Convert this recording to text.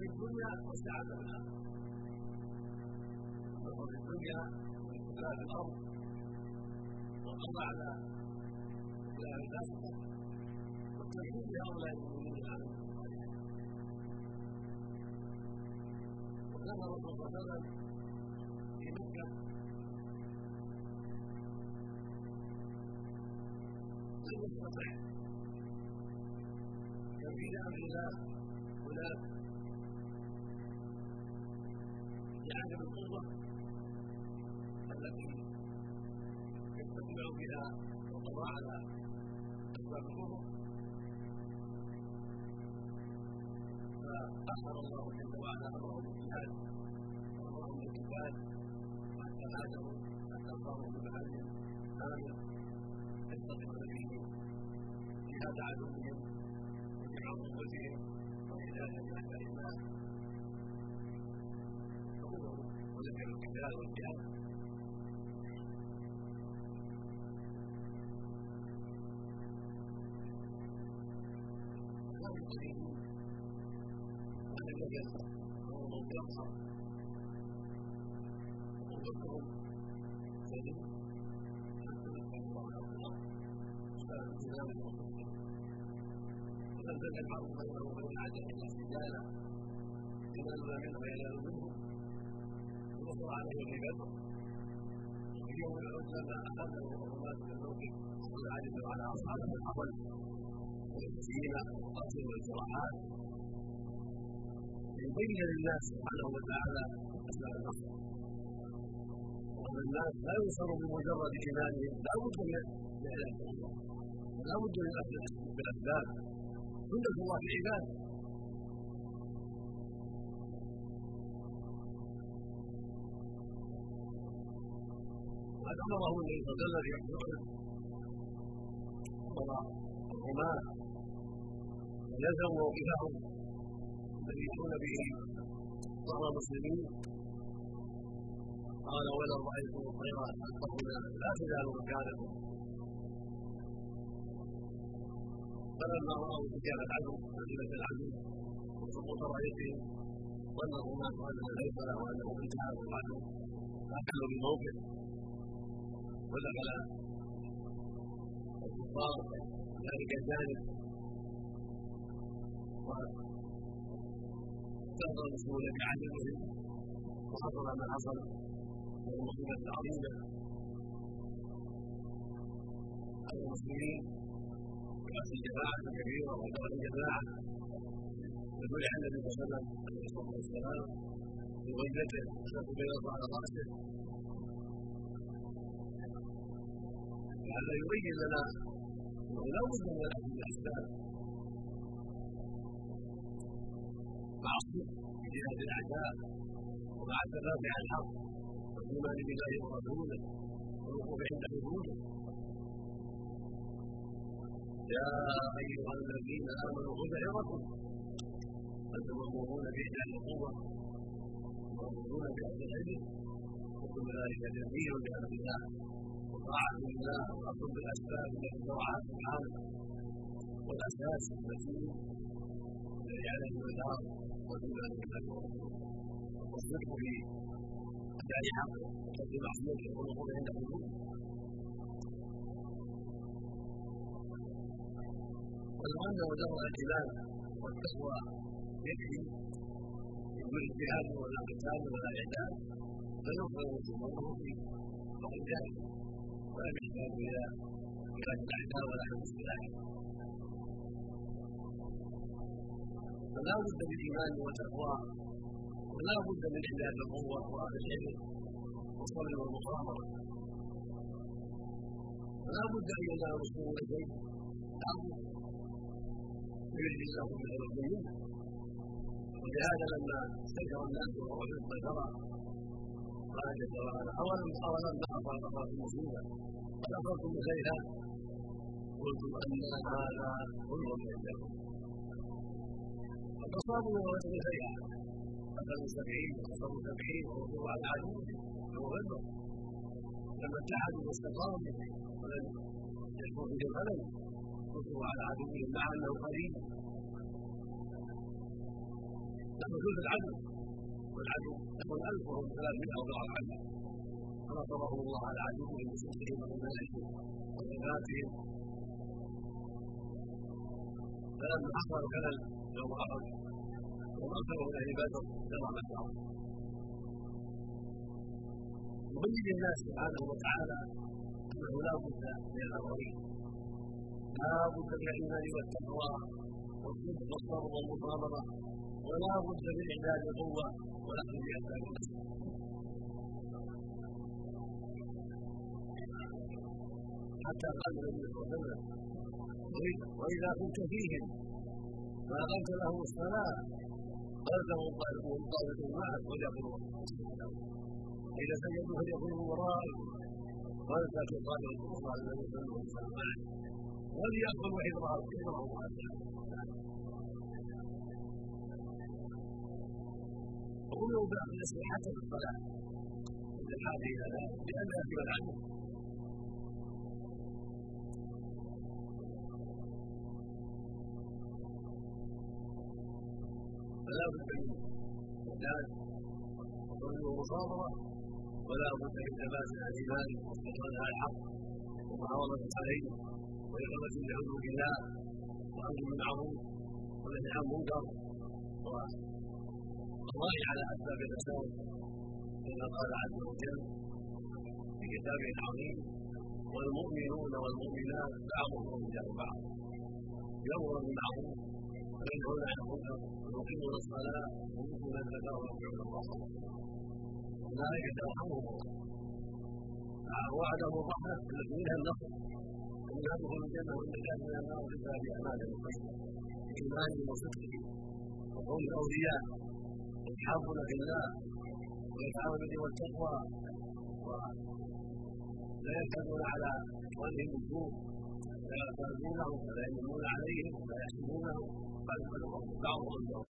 في الدنيا والسعاده في الاخره النصر في الدنيا والاستقلال في الأرض والقضاء على استقلال الناس والتمكين لهؤلاء المؤمنين عنهم وكان الرسول صلى الله عليه وسلم في مكه لم يستطع تنفيذ أمر الله هناك لعدم القوه التي يستطيع بها القضاء على اسباب الكفر فاخر الله جل وعلا امره بالجهاد وامرهم بالقتال حتى هاجروا حتى صاروا بمحل امن يستطيعون فيه جهاد عدوهم وجمع قوتهم وعلاج اعداء الله الاسلام والمسلمين ولم تجعل بينه وبين الله سجالا ينالون منه وينال منه ونصر عليه في بدر وفي يوم العزى ما اخذه الرماة من الموقف وقد علم على اصحابه الحول والسكين والقتل والجراحات ليبين للناس سبحانه وتعالى اسباب النصر وان الناس لا ينصروا بمجرد ايمانهم لا بد من الله ولا بد من اخذ بالاسباب سنه الله في عباده وقد أمره النبي صلى الله عليه وسلم في أمر الرماة فلزموا موقفهم الذي يدعون به ظهر المسلمين. قال ولو رأيتم الطير تلقفنا لا تزال مكانكم. فلما رأوا سجال العدو وذله العدو وسقوط رأيتهم ظن الرماة أنه ليس له وانه انتهى العدو فأكلوا بالموقف ودخل الكفار ذلك الجانب واستهدر المسلمون بعدلهم وحصل ما حصل وهو مصيبة عظيمة. على المسلمين برأس جماعة كبيرة ودار جماعة يقول عن النبي صلى الله عليه وسلم عليه الصلاة والسلام في غيبته أشرف بيضة على رأسه لعل يبين لنا انه لا بد من الاخذ بالاسباب مع جهاد الأعداء ومع الثبات على الحق والايمان بالله ورسوله والوقوف عند حدوده. يا أيها الذين آمنوا خذ عظكم. أنتم مأمورون باحلال القوة ومامورون بأهل العلم وكل ذلك جميل بأمر الله. وطاعة لله وأخذ بالأسباب التي شرعها سبحانه والأساس المتين الذي عليه المدار والإيمان بالله والصدق في أداء حقه وترك معصيته والوقوف عند حدوده ولو مجرد الإيمان والتقوى يكفي من كل جهاد ولا قتال ولا إعداد فيغفر المسلمون في فقد ذلك ولم يحتاجوا إلى علاج الاعداء ولا حفظ السلاح فلا بد من إيمان وتقوى ولا بد من علاج القوة واهل العلم والصبر والمصابرة. ولا بد أن ينال شيء لا بد يريد الله من الخير ولهذا لما استنكر الناس ووجدوا البشر قال جل وعلا اولم اولم ما اصابكم مصيبه قد اصبتم بخيرها قلتم ان هذا كل من عندكم قد اصابوا من وجه خيرا قتلوا سبعين وقتلوا سبعين ووقفوا على عدوهم وغدروا لما اتحدوا واستقاموا ولم يشكوا به الخلل وقفوا على عدوهم مع انه قريب ثلث العدل والعدل يكون ألف وهم ثلاثمائة أو عنه فنصرهم الله على عدوهم بسلطهم ومنائهم وصفاتهم فلما حصل الخلل يوم هم أكثر من أهل بدر كما ذكروا يبين للناس سبحانه وتعالى أنه لا بد من الاولين لا بد من الإيمان والتقوى والصدق والصبر والمصابرة. ولا بد من اعداد القوة ولكن باعداد النفس. حتى قال النبي صلى الله عليه وسلم واذا كنت فيهم فأقمت لهم الصلاة قالتهم طالبهم طالب معك وليقولوا فاذا سجدوا فليكونوا ورائك قالت لا تطالب صلى الله عليه وسلم معك وليأكل حفظه حفظه بأخذ حتى في الصلاة للحاجة إلى ذلك لأنها في العدل فلا بد من إعداد وصبر ومصابره ولا بد من ثبات الإيمان واستقرار على الحق ومعاوضه عليه وإقامة لحدود الله وأمر بالمعروف والنهي عن المنكر. والرأي على أسباب الفساد كما قال عز وجل في كتابه العظيم والمؤمنون والمؤمنات بعضهم أولياء بعض يأمر بالمعروف وينهون عن المنكر ويقيمون الصلاة ويؤتون الزكاة ويطيعون الله أولئك ترحمهم الله وعدهم الرحمة التي منها النصر. ومن يدخل الجنة وإن كان من النار إلا بأعمالهم الطيبة بإيمانهم وصدقهم. وقول الأولياء. في الله ويسعون بالبر والتقوى ولا يرتدون على إخوانهم السوء لا يغتابونهم ولا يمنون عليهم ولا يحسدونهم بل بعضهم.